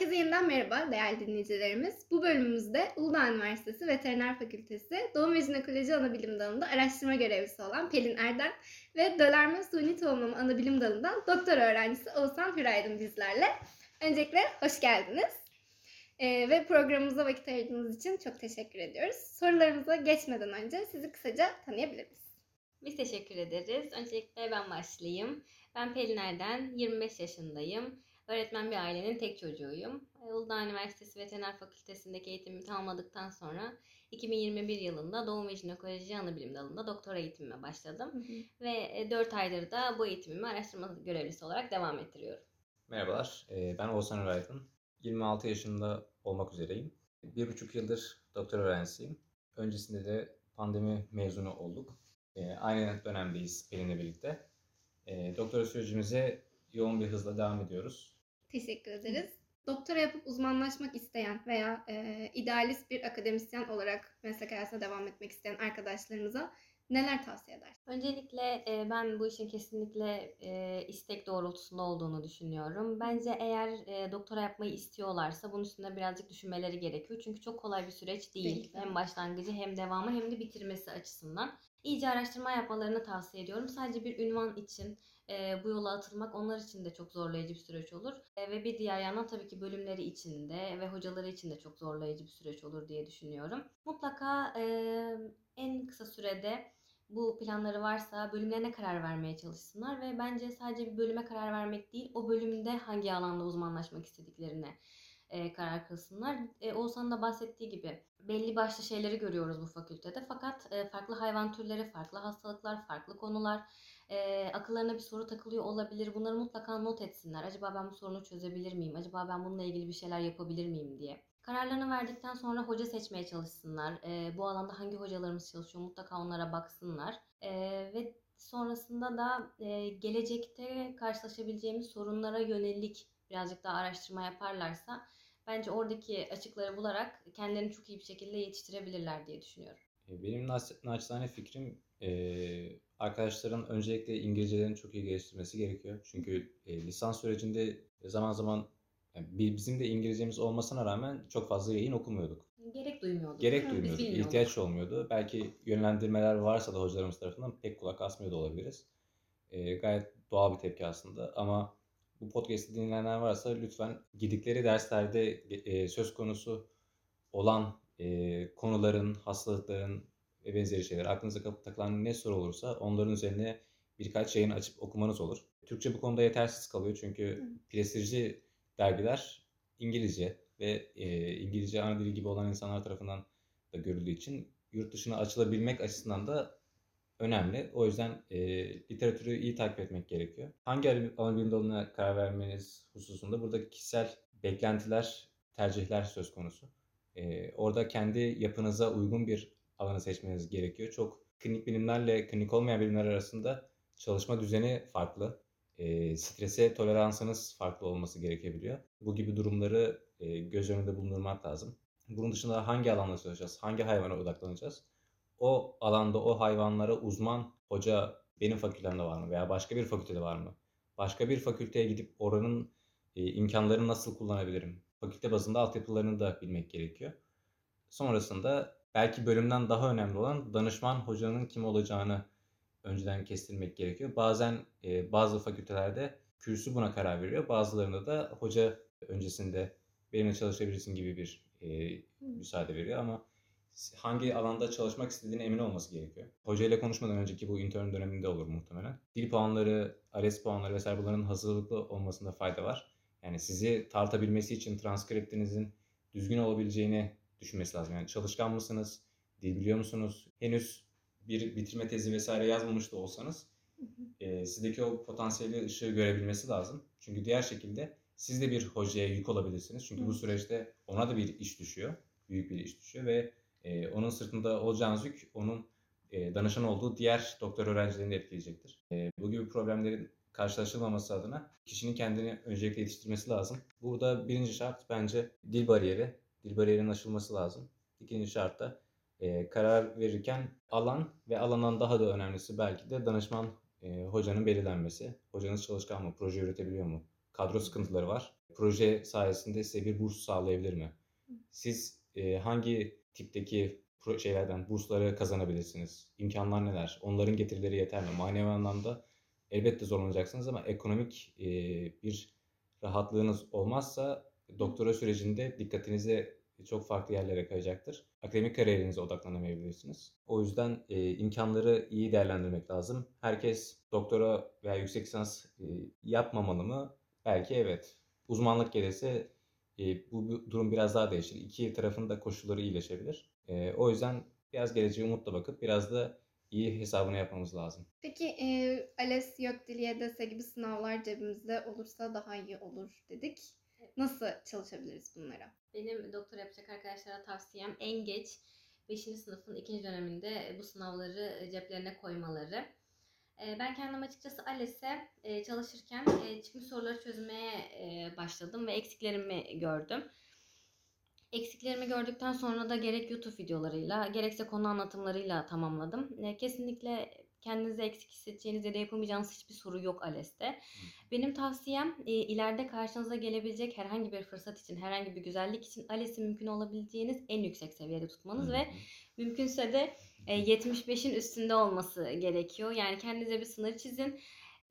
Herkese yeniden merhaba değerli dinleyicilerimiz. Bu bölümümüzde Uludağ Üniversitesi Veteriner Fakültesi Doğum ve Jinekoloji Anabilim Dalı'nda araştırma görevlisi olan Pelin Erden ve Dölerme Suni Tohumlama Anabilim Dalı'ndan doktor öğrencisi Oğuzhan Hüraydın bizlerle. Öncelikle hoş geldiniz. Ee, ve programımıza vakit ayırdığınız için çok teşekkür ediyoruz. Sorularımıza geçmeden önce sizi kısaca tanıyabilir miyiz? Biz teşekkür ederiz. Öncelikle ben başlayayım. Ben Pelin Erden, 25 yaşındayım. Öğretmen bir ailenin tek çocuğuyum. Uludağ Üniversitesi Veteriner Fakültesindeki eğitimimi tamamladıktan sonra 2021 yılında Doğum ve Jinekoloji Anabilim dalında doktora eğitimime başladım. Hı hı. Ve 4 aydır da bu eğitimimi araştırma görevlisi olarak devam ettiriyorum. Merhabalar, ben Oğuzhan Öraydın. 26 yaşında olmak üzereyim. Bir buçuk yıldır doktor öğrencisiyim. Öncesinde de pandemi mezunu olduk. Aynı dönemdeyiz Pelin'le birlikte. Doktora sürecimize yoğun bir hızla devam ediyoruz. Teşekkür ederiz. Doktora yapıp uzmanlaşmak isteyen veya e, idealist bir akademisyen olarak meslek hayatına devam etmek isteyen arkadaşlarınıza neler tavsiye eder? Öncelikle e, ben bu işin kesinlikle e, istek doğrultusunda olduğunu düşünüyorum. Bence eğer e, doktora yapmayı istiyorlarsa bunun üstünde birazcık düşünmeleri gerekiyor. Çünkü çok kolay bir süreç değil. değil hem başlangıcı hem devamı hem de bitirmesi açısından. İyice araştırma yapmalarını tavsiye ediyorum. Sadece bir ünvan için e, bu yola atılmak onlar için de çok zorlayıcı bir süreç olur. E, ve bir diğer yandan tabii ki bölümleri için de ve hocaları için de çok zorlayıcı bir süreç olur diye düşünüyorum. Mutlaka e, en kısa sürede bu planları varsa bölümlerine karar vermeye çalışsınlar ve bence sadece bir bölüme karar vermek değil, o bölümde hangi alanda uzmanlaşmak istediklerine e, karar kılsınlar. E, Oğuzhan'ın da bahsettiği gibi belli başlı şeyleri görüyoruz bu fakültede fakat e, farklı hayvan türleri, farklı hastalıklar, farklı konular e, akıllarına bir soru takılıyor olabilir. Bunları mutlaka not etsinler. Acaba ben bu sorunu çözebilir miyim? Acaba ben bununla ilgili bir şeyler yapabilir miyim diye. Kararlarını verdikten sonra hoca seçmeye çalışsınlar. E, bu alanda hangi hocalarımız çalışıyor mutlaka onlara baksınlar. E, ve sonrasında da e, gelecekte karşılaşabileceğimiz sorunlara yönelik birazcık daha araştırma yaparlarsa bence oradaki açıkları bularak kendilerini çok iyi bir şekilde yetiştirebilirler diye düşünüyorum. Benim naçizane fikrim e, arkadaşların öncelikle İngilizcelerini çok iyi geliştirmesi gerekiyor. Çünkü e, lisans sürecinde zaman zaman yani bizim de İngilizcemiz olmasına rağmen çok fazla yayın okumuyorduk. Gerek duymuyorduk. Gerek duymuyorduk. ihtiyaç olmuyordu. Belki yönlendirmeler varsa da hocalarımız tarafından pek kulak asmıyor da olabiliriz. E, gayet doğal bir tepki aslında ama bu podcast'i dinleyenler varsa lütfen gidikleri derslerde e, söz konusu olan e, konuların, hastalıkların, ve benzeri şeyler. Aklınıza takılan ne soru olursa onların üzerine birkaç yayın açıp okumanız olur. Türkçe bu konuda yetersiz kalıyor çünkü prestijli dergiler İngilizce ve e, İngilizce ana dili gibi olan insanlar tarafından da görüldüğü için yurt dışına açılabilmek açısından da önemli. O yüzden e, literatürü iyi takip etmek gerekiyor. Hangi ana bilim dalına karar vermeniz hususunda burada kişisel beklentiler, tercihler söz konusu. E, orada kendi yapınıza uygun bir alanı seçmeniz gerekiyor. Çok klinik bilimlerle klinik olmayan bilimler arasında çalışma düzeni farklı. E, strese toleransınız farklı olması gerekebiliyor. Bu gibi durumları e, göz önünde bulundurmak lazım. Bunun dışında hangi alanda çalışacağız, hangi hayvana odaklanacağız? O alanda o hayvanlara uzman hoca benim fakültemde var mı veya başka bir fakültede var mı? Başka bir fakülteye gidip oranın e, imkanlarını nasıl kullanabilirim? Fakülte bazında altyapılarını da bilmek gerekiyor. Sonrasında belki bölümden daha önemli olan danışman hocanın kim olacağını önceden kestirmek gerekiyor. Bazen e, bazı fakültelerde kürsü buna karar veriyor. Bazılarında da hoca öncesinde benimle çalışabilirsin gibi bir e, müsaade veriyor ama hangi alanda çalışmak istediğine emin olması gerekiyor. Hoca ile konuşmadan önceki bu intern döneminde olur muhtemelen. Dil puanları, ALES puanları vesaire bunların hazırlıklı olmasında fayda var. Yani sizi tartabilmesi için transkriptinizin düzgün olabileceğini düşünmesi lazım. Yani çalışkan mısınız? Dil biliyor musunuz? Henüz bir bitirme tezi vesaire yazmamış da olsanız e, sizdeki o potansiyeli ışığı görebilmesi lazım. Çünkü diğer şekilde siz de bir hocaya yük olabilirsiniz. Çünkü bu süreçte ona da bir iş düşüyor. Büyük bir iş düşüyor ve e, onun sırtında olacağınız yük onun e, danışan olduğu diğer doktor öğrencilerini de etkileyecektir. E, bu gibi problemlerin karşılaşılmaması adına kişinin kendini öncelikle yetiştirmesi lazım. Burada birinci şart bence dil bariyeri dil bariyerinin aşılması lazım. İkinci şart da e, karar verirken alan ve alandan daha da önemlisi belki de danışman e, hocanın belirlenmesi. Hocanız çalışkan mı? Proje üretebiliyor mu? kadro sıkıntıları var. Proje sayesinde size bir burs sağlayabilir mi? Siz e, hangi tipteki şeylerden bursları kazanabilirsiniz? İmkanlar neler? Onların getirileri yeter mi? Manevi anlamda elbette zorlanacaksınız ama ekonomik e, bir rahatlığınız olmazsa doktora sürecinde dikkatinizi çok farklı yerlere kayacaktır. Akademik kariyerinize odaklanamayabilirsiniz. O yüzden e, imkanları iyi değerlendirmek lazım. Herkes doktora veya yüksek lisans e, yapmamalı mı? Belki evet. Uzmanlık gelirse e, bu, bu durum biraz daha değişir. İki tarafın da koşulları iyileşebilir. E, o yüzden biraz geleceğe umutla bakıp biraz da iyi hesabını yapmamız lazım. Peki e, ALES, YÖKDİL, YDS gibi sınavlar cebimizde olursa daha iyi olur dedik. Nasıl çalışabiliriz bunlara? Benim doktora yapacak arkadaşlara tavsiyem en geç 5. sınıfın ikinci döneminde bu sınavları ceplerine koymaları. Ee, Ben kendim açıkçası ALES'e e, çalışırken e, çıkmış soruları çözmeye e, başladım ve eksiklerimi gördüm. Eksiklerimi gördükten sonra da gerek YouTube videolarıyla gerekse konu anlatımlarıyla tamamladım. Kesinlikle kendinizi eksik hissedeceğiniz ya da yapamayacağınız hiçbir soru yok ALES'te. Benim tavsiyem e, ileride karşınıza gelebilecek herhangi bir fırsat için, herhangi bir güzellik için ALES'i mümkün olabileceğiniz en yüksek seviyede tutmanız ve mümkünse de e, 75'in üstünde olması gerekiyor. Yani kendinize bir sınır çizin.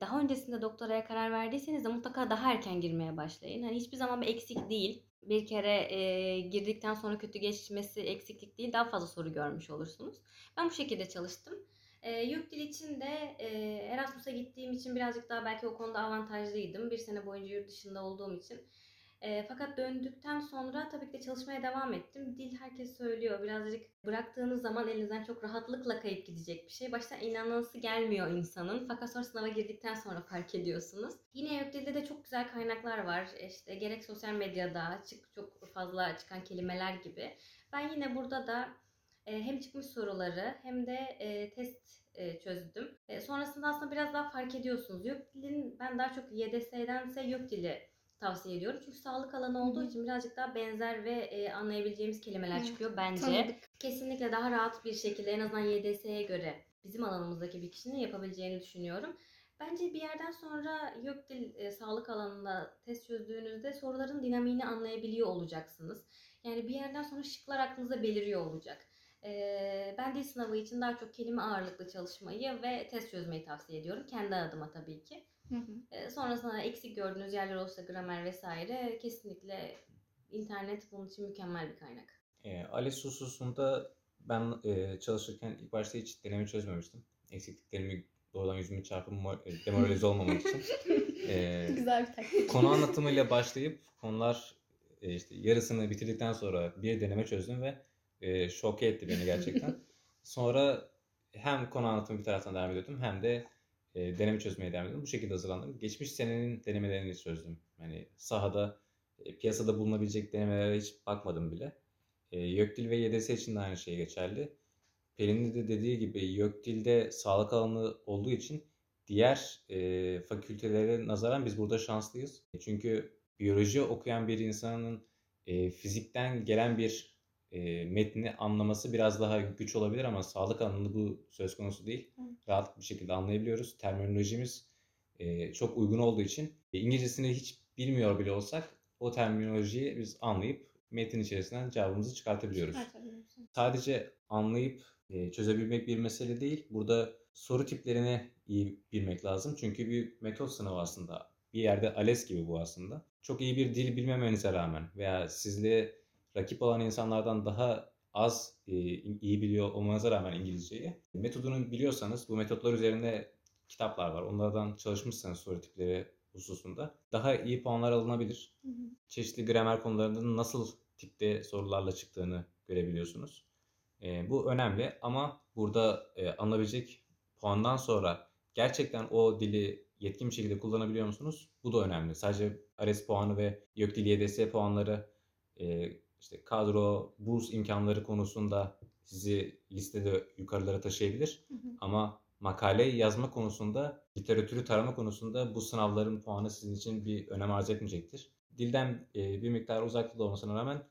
Daha öncesinde doktoraya karar verdiyseniz de mutlaka daha erken girmeye başlayın. Hani hiçbir zaman bir eksik değil. Bir kere e, girdikten sonra kötü geçmesi eksiklik değil. Daha fazla soru görmüş olursunuz. Ben bu şekilde çalıştım. E, yurt dil için de e, Erasmus'a gittiğim için birazcık daha belki o konuda avantajlıydım. Bir sene boyunca yurt dışında olduğum için. E, fakat döndükten sonra tabii ki de çalışmaya devam ettim. Dil herkes söylüyor. Birazcık bıraktığınız zaman elinizden çok rahatlıkla kayıp gidecek bir şey. Başta inanılması gelmiyor insanın. Fakat sonra sınava girdikten sonra fark ediyorsunuz. Yine YÖKDİL'de de çok güzel kaynaklar var. İşte gerek sosyal medyada çık çok fazla çıkan kelimeler gibi. Ben yine burada da hem çıkmış soruları hem de e, test e, çözdüm. E, sonrasında aslında biraz daha fark ediyorsunuz. YÖKDİL'in ben daha çok YDS'dense YÖKDİL'i tavsiye ediyorum. Çünkü sağlık alanı olduğu Hı için birazcık daha benzer ve e, anlayabileceğimiz kelimeler Evet, çıkıyor bence. Tanıdık. Kesinlikle daha rahat bir şekilde en azından YDS'ye göre bizim alanımızdaki bir kişinin yapabileceğini düşünüyorum. Bence bir yerden sonra YÖKDİL e, sağlık alanında test çözdüğünüzde soruların dinamiğini anlayabiliyor olacaksınız. Yani bir yerden sonra şıklar aklınıza beliriyor olacak. Ee, ben dil sınavı için daha çok kelime ağırlıklı çalışmayı ve test çözmeyi tavsiye ediyorum. Kendi adıma tabii ki. Hı hı. Ee, sonrasında eksik gördüğünüz yerler olsa gramer vesaire kesinlikle internet bunun için mükemmel bir kaynak. E, ALES hususunda ben e, çalışırken ilk başta hiç deneme çözmemiştim. Eksikliklerimi doğrudan yüzümü çarpıp mo- e, demoralize olmamak için. E, Güzel bir taktik. konu anlatımıyla başlayıp konular e, işte yarısını bitirdikten sonra bir deneme çözdüm ve e, şoke etti beni gerçekten. Sonra hem konu anlatımı bir taraftan devam ediyordum hem de e, deneme çözmeye devam ediyordum. Bu şekilde hazırlandım. Geçmiş senenin denemelerini çözdüm. Yani sahada, e, piyasada bulunabilecek denemelere hiç bakmadım bile. E, YÖKDİL ve YDS için de aynı şey geçerli. Pelin'in de dediği gibi YÖKDİL'de sağlık alanı olduğu için diğer e, fakültelere nazaran biz burada şanslıyız. Çünkü biyoloji okuyan bir insanın e, fizikten gelen bir e, metni anlaması biraz daha güç olabilir ama sağlık alanında bu söz konusu değil. Evet. Rahat bir şekilde anlayabiliyoruz. Terminolojimiz e, çok uygun olduğu için e, İngilizcesini hiç bilmiyor bile olsak o terminolojiyi biz anlayıp metin içerisinden cevabımızı çıkartabiliyoruz sadece anlayıp e, çözebilmek bir mesele değil. Burada soru tiplerini iyi bilmek lazım. Çünkü bir metot sınavı aslında. Bir yerde ALES gibi bu aslında. Çok iyi bir dil bilmemenize rağmen veya sizle rakip olan insanlardan daha az e, iyi biliyor olmanıza rağmen İngilizceyi metodunu biliyorsanız bu metotlar üzerinde kitaplar var. Onlardan çalışmışsanız soru tipleri hususunda daha iyi puanlar alınabilir Hı hı. çeşitli gramer konularında nasıl tipte sorularla çıktığını görebiliyorsunuz. E, bu önemli ama burada e, alınabilecek puandan sonra gerçekten o dili yetkin bir şekilde kullanabiliyor musunuz? Bu da önemli. Sadece ARES puanı ve YÖKDİL YDS puanları e, işte kadro, burs imkanları konusunda sizi listede yukarılara taşıyabilir. Hı hı. Ama makale yazma konusunda, literatürü tarama konusunda bu sınavların puanı sizin için bir önem arz etmeyecektir. Dilden e, bir miktar uzaklıkta olmasına rağmen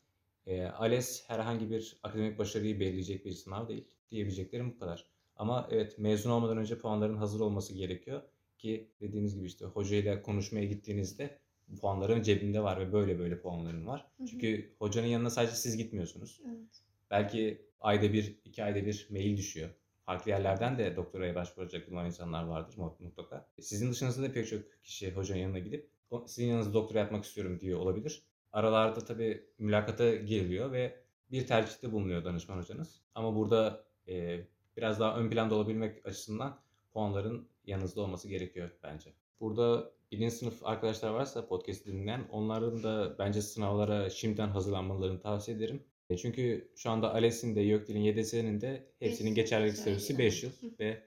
e, ALES herhangi bir akademik başarıyı belirleyecek bir sınav değil. Diyebileceklerim bu kadar. Ama evet mezun olmadan önce puanların hazır olması gerekiyor ki dediğimiz gibi işte hocayla konuşmaya gittiğinizde puanların cebimde var ve böyle böyle puanlarım var. Hı hı. Çünkü hocanın yanına sadece siz gitmiyorsunuz. Evet. Belki ayda bir, iki ayda bir mail düşüyor. Farklı yerlerden de doktoraya başvuracak olan insanlar vardır mu- mutlaka. Sizin dışınızda da pek çok kişi hocanın yanına gidip "O- sizin yanınızda doktora yapmak istiyorum diyor olabilir. Aralarda tabii mülakata giriliyor ve bir tercihte bulunuyor danışman hocanız. Ama burada e, biraz daha ön planda olabilmek açısından puanların yanınızda olması gerekiyor bence. Burada birinci sınıf arkadaşlar varsa podcast dinleyen onların da bence sınavlara şimdiden hazırlanmalarını tavsiye ederim. E, Çünkü şu anda ALES'in de YÖKDİL'in YDS'nin de hepsinin geçerlilik süresi geçerli. 5 yıl ve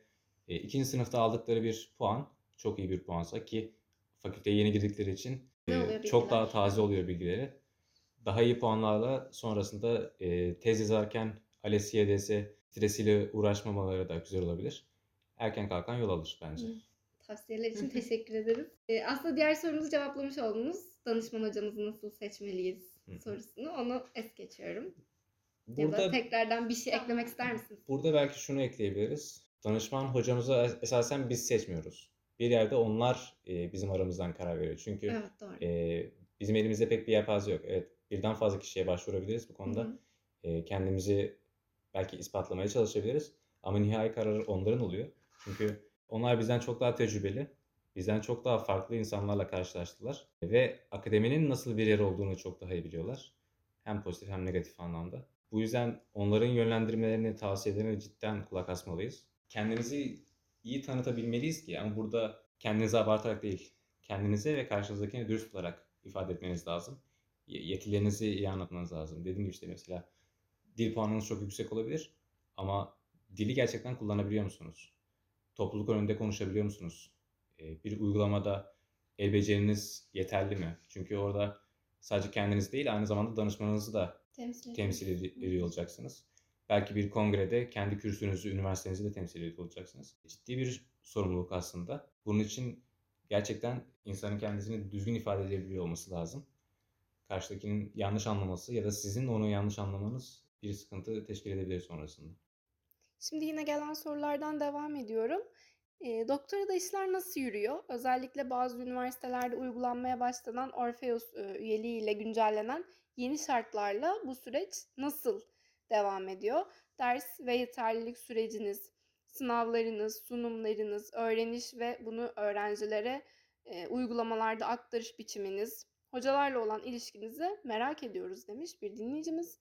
e, ikinci sınıfta aldıkları bir puan çok iyi bir puansa ki fakülteye yeni girdikleri için e, çok daha taze oluyor bilgileri. Daha iyi puanlarla sonrasında e, tez yazarken ALES, YDS stresiyle uğraşmamaları da güzel olabilir. Erken kalkan yol alır bence. Hı. Tavsiyeler için teşekkür ederiz. Ee, aslında diğer sorumuzu cevaplamış oldunuz. Danışman hocamızı nasıl seçmeliyiz sorusunu. Onu es geçiyorum. ya da Burada tekrardan bir şey eklemek ister misiniz? Burada belki şunu ekleyebiliriz. Danışman hocamızı es- esasen biz seçmiyoruz. Bir yerde onlar e, bizim aramızdan karar veriyor. Çünkü Evet doğru. e, bizim elimizde pek bir yelpaze yok. Evet, birden fazla kişiye başvurabiliriz bu konuda. E, kendimizi belki ispatlamaya çalışabiliriz. Ama nihai karar onların oluyor. Çünkü onlar bizden çok daha tecrübeli, bizden çok daha farklı insanlarla karşılaştılar. Ve akademinin nasıl bir yer olduğunu çok daha iyi biliyorlar. Hem pozitif hem negatif anlamda. Bu yüzden onların yönlendirmelerini, tavsiyelerine cidden kulak asmalıyız. Kendinizi iyi tanıtabilmeliyiz ki ama burada kendinizi abartarak değil, kendinize ve karşınızdakine dürüst olarak ifade etmeniz lazım. Yetilerinizi iyi anlatmanız lazım. Dediğim gibi işte mesela dil puanınız çok yüksek olabilir ama dili gerçekten kullanabiliyor musunuz? Topluluk önünde konuşabiliyor musunuz? Ee, Bir uygulamada el beceriniz yeterli mi? Çünkü orada sadece kendiniz değil aynı zamanda danışmanınızı da Temsil, temsil ediyor olacaksınız. Belki bir kongrede kendi kürsünüzü, üniversitenizi de temsil ediyor olacaksınız. Ciddi bir sorumluluk aslında. Bunun için gerçekten insanın kendisini düzgün ifade edebiliyor olması lazım. Karşıdakinin yanlış anlaması ya da sizin onu yanlış anlamanız bir sıkıntı teşkil edebilir sonrasında. Şimdi yine gelen sorulardan devam ediyorum. E, doktorada işler nasıl yürüyor? Özellikle bazı üniversitelerde uygulanmaya başlanan Orpheus e, üyeliğiyle güncellenen yeni şartlarla bu süreç nasıl devam ediyor? Ders ve yeterlilik süreciniz, sınavlarınız, sunumlarınız, öğreniş ve bunu öğrencilere e, uygulamalarda aktarış biçiminiz, hocalarla olan ilişkinizi merak ediyoruz demiş bir dinleyicimiz.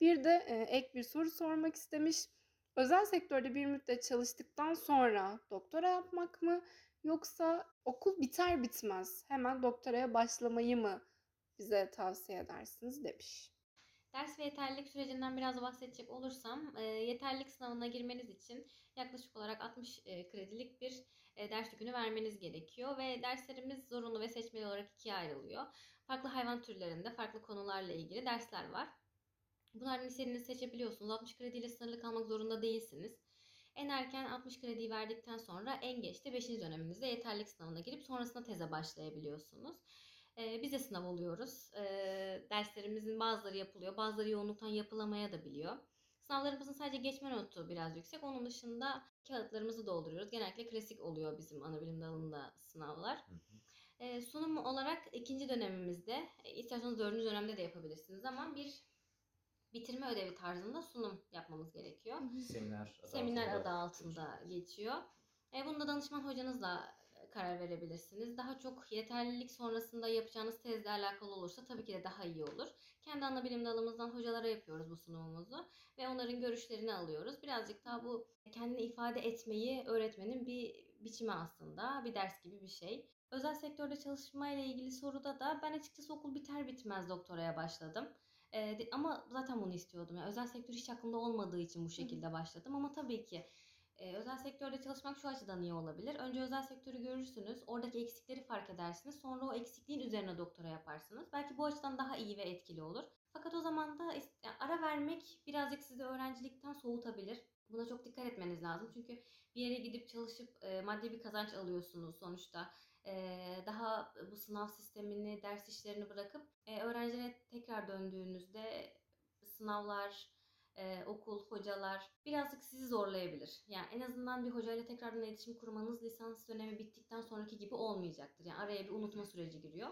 Bir de e, ek bir soru sormak istemiş. Özel sektörde bir müddet çalıştıktan sonra doktora yapmak mı yoksa okul biter bitmez hemen doktoraya başlamayı mı bize tavsiye edersiniz demiş. Ders ve yeterlilik sürecinden biraz bahsedecek olursam, e, yeterlilik sınavına girmeniz için yaklaşık olarak 60 e, kredilik bir e, ders yükünü vermeniz gerekiyor ve derslerimiz zorunlu ve seçmeli olarak ikiye ayrılıyor. Farklı hayvan türlerinde farklı konularla ilgili dersler var. Bunlardan istediğinizi seçebiliyorsunuz. 60 krediyle sınırlı kalmak zorunda değilsiniz. En erken 60 krediyi verdikten sonra en geç de 5. döneminizde yeterlilik sınavına girip sonrasında teze başlayabiliyorsunuz. Ee, biz de sınav oluyoruz. Ee, derslerimizin bazıları yapılıyor, bazıları yoğunluktan yapılamaya da biliyor. Sınavlarımızın sadece geçme notu biraz yüksek. Onun dışında kağıtlarımızı dolduruyoruz. Genellikle klasik oluyor bizim ana bilim dalında sınavlar. Ee, sunum olarak ikinci dönemimizde, e, isterseniz dördüncü dönemde de yapabilirsiniz ama bir bitirme ödevi tarzında sunum yapmamız gerekiyor. Seminer adı Seminer altında adı altında geçiyor. E, bunu da danışman hocanızla e, karar verebilirsiniz. Daha çok yeterlilik sonrasında yapacağınız tezle alakalı olursa tabii ki de daha iyi olur. Kendi ana bilim dalımızdan hocalara yapıyoruz bu sunumumuzu ve onların görüşlerini alıyoruz. Birazcık daha bu kendini ifade etmeyi öğretmenin bir biçimi aslında, bir ders gibi bir şey. Özel sektörde çalışmayla ilgili soruda da ben açıkçası okul biter bitmez doktoraya başladım. Ee, de- ama zaten bunu istiyordum. Yani özel sektör hiç aklımda olmadığı için bu şekilde başladım. Ama tabii ki e, özel sektörde çalışmak şu açıdan iyi olabilir. Önce özel sektörü görürsünüz. Oradaki eksikleri fark edersiniz. Sonra o eksikliğin üzerine doktora yaparsınız. Belki bu açıdan daha iyi ve etkili olur. Fakat o zaman da ara vermek birazcık sizi öğrencilikten soğutabilir. Buna çok dikkat etmeniz lazım. Çünkü bir yere gidip çalışıp e, maddi bir kazanç alıyorsunuz sonuçta. Daha bu sınav sistemini, ders işlerini bırakıp öğrencilere tekrar döndüğünüzde sınavlar, e, okul, hocalar birazcık sizi zorlayabilir. Yani en azından bir hocayla tekrardan iletişim kurmanız lisans dönemi bittikten sonraki gibi olmayacaktır. Yani araya bir unutma süreci giriyor.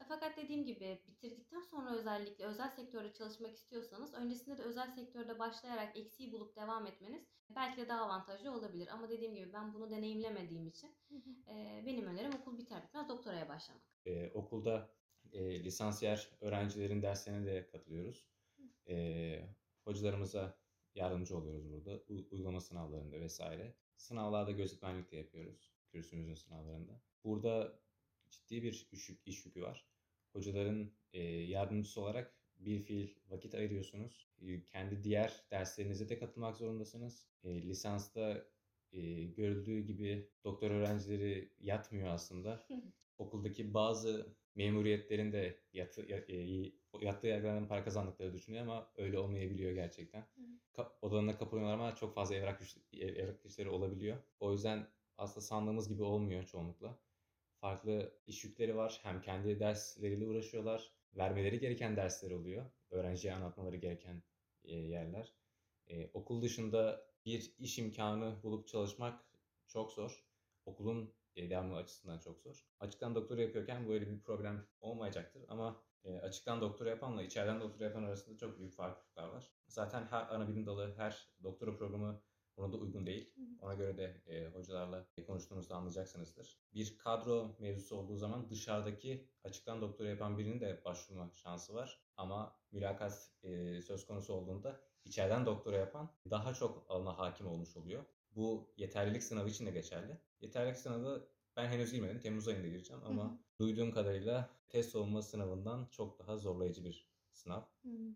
E, Fakat dediğim gibi bitirdikten sonra özellikle özel sektörde çalışmak istiyorsanız öncesinde de özel sektörde başlayarak eksiği bulup devam etmeniz belki de daha avantajlı olabilir. Ama dediğim gibi ben bunu deneyimlemediğim için e, benim önerim okul biter bitmez doktoraya başlamak. Ee, okulda e, lisansiyer öğrencilerin derslerine de katılıyoruz. Ee, hocalarımıza yardımcı oluyoruz burada. U- uygulama sınavlarında vesaire. Sınavlarda gözetmenlik de yapıyoruz. Kürsümüzün sınavlarında. Burada ciddi bir iş, iş yükü var. Hocaların e, yardımcısı olarak bir fiil vakit ayırıyorsunuz. E, kendi diğer derslerinize de katılmak zorundasınız. E, lisansta e, görüldüğü gibi doktor öğrencileri yatmıyor aslında okuldaki bazı memuriyetlerin de yatı, ya- e, yattığı yerlerden para kazandıkları düşünüyor ama öyle olmayabiliyor gerçekten. Ka- odalarına kapılıyorlar ama çok fazla evrak, iş- evrak işleri olabiliyor. O yüzden aslında sandığımız gibi olmuyor çoğunlukla. Farklı iş yükleri var. Hem kendi dersleriyle uğraşıyorlar. Vermeleri gereken dersler oluyor. Öğrenciye anlatmaları gereken e, yerler. E, okul dışında bir iş imkanı bulup çalışmak çok zor. Okulun e, devamı açısından çok zor. Açıktan doktora yapıyorken böyle bir problem olmayacaktır ama e, açıktan doktora yapanla içeriden doktora yapan arasında çok büyük farklılıklar var. Zaten her ana bilim dalı, her doktora programı ona da uygun değil. Ona göre de e, hocalarla konuştuğunuzda anlayacaksınızdır. Bir kadro mevzusu olduğu zaman dışarıdaki açıktan doktora yapan birinin de başvurma şansı var. Ama mülakat e, söz konusu olduğunda içeriden doktora yapan daha çok alana hakim olmuş oluyor. Bu yeterlilik sınavı için de geçerli. Yeterlilik sınavı ben henüz girmedim. Temmuz ayında gireceğim ama duyduğum kadarıyla test savunma sınavından çok daha zorlayıcı bir sınav.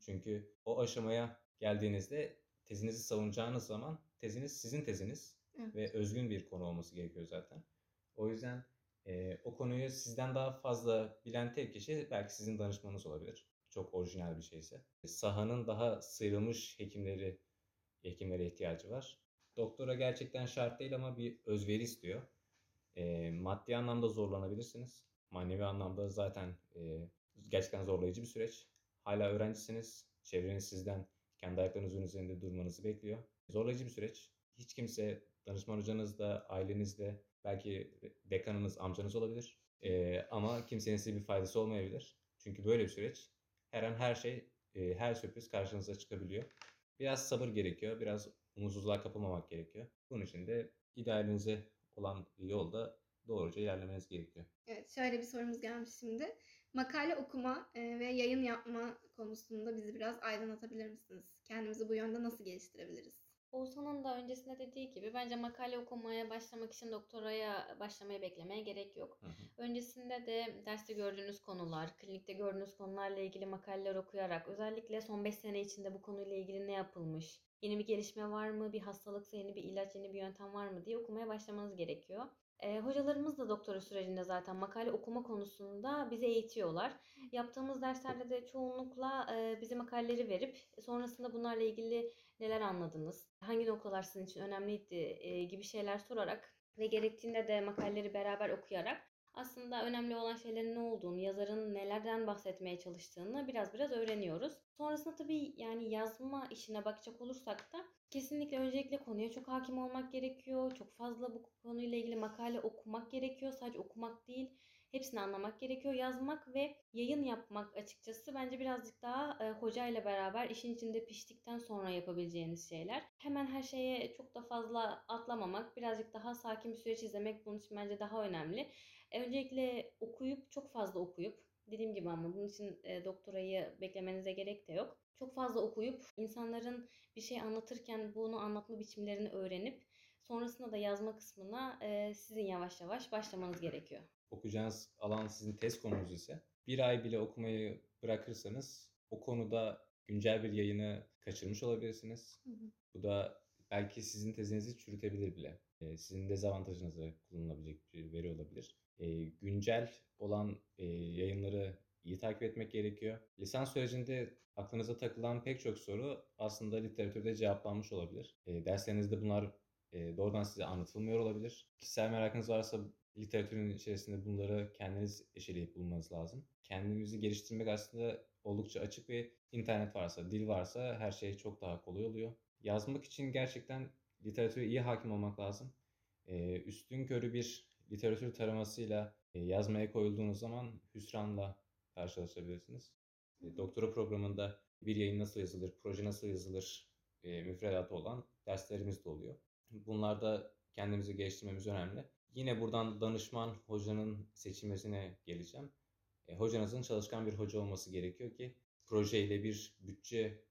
Çünkü o aşamaya geldiğinizde tezinizi savunacağınız zaman teziniz sizin teziniz Evet. ve özgün bir konu olması gerekiyor zaten. O yüzden e, o konuyu sizden daha fazla bilen tek kişi belki sizin danışmanınız olabilir. Çok orijinal bir şeyse. Sahanın daha sıyrılmış hekimleri hekimlere ihtiyacı var. Doktora gerçekten şart değil ama bir özveri istiyor. E, maddi anlamda zorlanabilirsiniz. Manevi anlamda zaten e, gerçekten zorlayıcı bir süreç. Hala öğrencisiniz. Çevreniz sizden kendi ayaklarınızın üzerinde durmanızı bekliyor. Zorlayıcı bir süreç. Hiç kimse danışman hocanız da, aileniz de, belki dekanınız, amcanız olabilir. E, ama kimsenin size bir faydası olmayabilir. Çünkü böyle bir süreç. Her an her şey, e, her sürpriz karşınıza çıkabiliyor. Biraz sabır gerekiyor. Biraz umutsuzluğa kapılmamak gerekiyor. Bunun için de idealinize olan yolda doğruca ilerlemeniz gerekiyor. Evet, şöyle bir sorumuz gelmiş şimdi. Makale okuma e, ve yayın yapma konusunda bizi biraz aydınlatabilir misiniz? Kendimizi bu yönde nasıl geliştirebiliriz? Oğuzhan'ın da öncesinde dediği gibi bence makale okumaya başlamak için doktoraya başlamaya beklemeye gerek yok. Hı hı. Öncesinde de derste gördüğünüz konular, klinikte gördüğünüz konularla ilgili makaleler okuyarak özellikle son 5 sene içinde bu konuyla ilgili ne yapılmış, yeni bir gelişme var mı, bir hastalıksa yeni bir ilaç, yeni bir yöntem var mı diye okumaya başlamanız gerekiyor. Ee, hocalarımız da doktora sürecinde zaten makale okuma konusunda bizi eğitiyorlar. Yaptığımız derslerde de çoğunlukla e, bize makaleleri verip sonrasında bunlarla ilgili neler anladınız, hangi noktalar sizin için önemliydi e, gibi şeyler sorarak ve gerektiğinde de makaleleri beraber okuyarak aslında önemli olan şeylerin ne olduğunu, yazarın nelerden bahsetmeye çalıştığını biraz biraz öğreniyoruz. Sonrasında tabii yani yazma işine bakacak olursak da kesinlikle öncelikle konuya çok hakim olmak gerekiyor. Çok fazla bu konuyla ilgili makale okumak gerekiyor. Sadece okumak değil, hepsini anlamak gerekiyor. Yazmak ve yayın yapmak açıkçası bence birazcık daha e, hocayla beraber işin içinde piştikten sonra yapabileceğiniz şeyler. Hemen her şeye çok da fazla atlamamak, birazcık daha sakin bir süreç izlemek bunun için bence daha önemli. E, Öncelikle okuyup, çok fazla okuyup, dediğim gibi ama bunun için e, doktorayı beklemenize gerek de yok. Çok fazla okuyup, insanların bir şey anlatırken bunu anlatma biçimlerini öğrenip, sonrasında da yazma kısmına e, sizin yavaş yavaş başlamanız gerekiyor. okuyacağınız alan sizin test konunuz ise bir ay bile okumayı bırakırsanız o konuda güncel bir yayını kaçırmış olabilirsiniz. Hı hı. Bu da belki sizin tezinizi çürütebilir bile. Ee, Sizin dezavantajınıza kullanılabilecek bir veri olabilir. Ee, Güncel olan e, yayınları iyi takip etmek gerekiyor. Lisans sürecinde aklınıza takılan pek çok soru aslında literatürde cevaplanmış olabilir. Ee, Derslerinizde bunlar e, doğrudan size anlatılmıyor olabilir. Kişisel merakınız varsa literatürün içerisinde bunları kendiniz eşeleyip bulmanız lazım. Kendinizi geliştirmek aslında oldukça açık ve internet varsa, dil varsa her şey çok daha kolay oluyor. Yazmak için gerçekten literatüre iyi hakim olmak lazım. Üstün körü bir literatür taramasıyla yazmaya koyulduğunuz zaman hüsranla karşılaşabilirsiniz. Doktora programında bir yayın nasıl yazılır, proje nasıl yazılır e, müfredatı olan derslerimiz de oluyor. Bunlarda kendimizi geliştirmemiz önemli. Yine buradan danışman hocanın seçilmesine geleceğim. E, hocanızın çalışkan bir hoca olması gerekiyor ki projeyle bir bütçe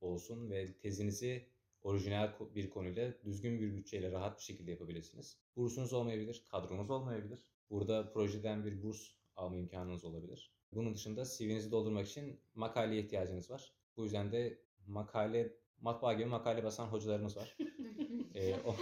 olsun ve tezinizi orijinal bir konuyla düzgün bir bütçeyle rahat bir şekilde yapabilirsiniz. Bursunuz olmayabilir, kadronuz olmayabilir. Burada projeden bir burs alma imkanınız olabilir. Bunun dışında CV'nizi doldurmak için makaleye ihtiyacınız var. Bu yüzden de makale, matbaa gibi makale basan hocalarımız var. Ee, o-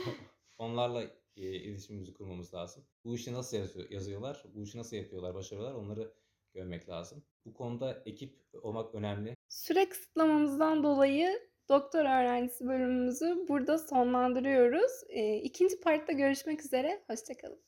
onlarla e, iletişimimizi kurmamız lazım. Bu işi nasıl yazıyor- yazıyorlar, bu işi nasıl yapıyorlar, başarıyorlar onları görmek lazım. Bu konuda ekip olmak önemli. Süre kısıtlamamızdan dolayı doktor öğrencisi bölümümüzü burada sonlandırıyoruz. Ee, İkinci partta görüşmek üzere. Hoşçakalın.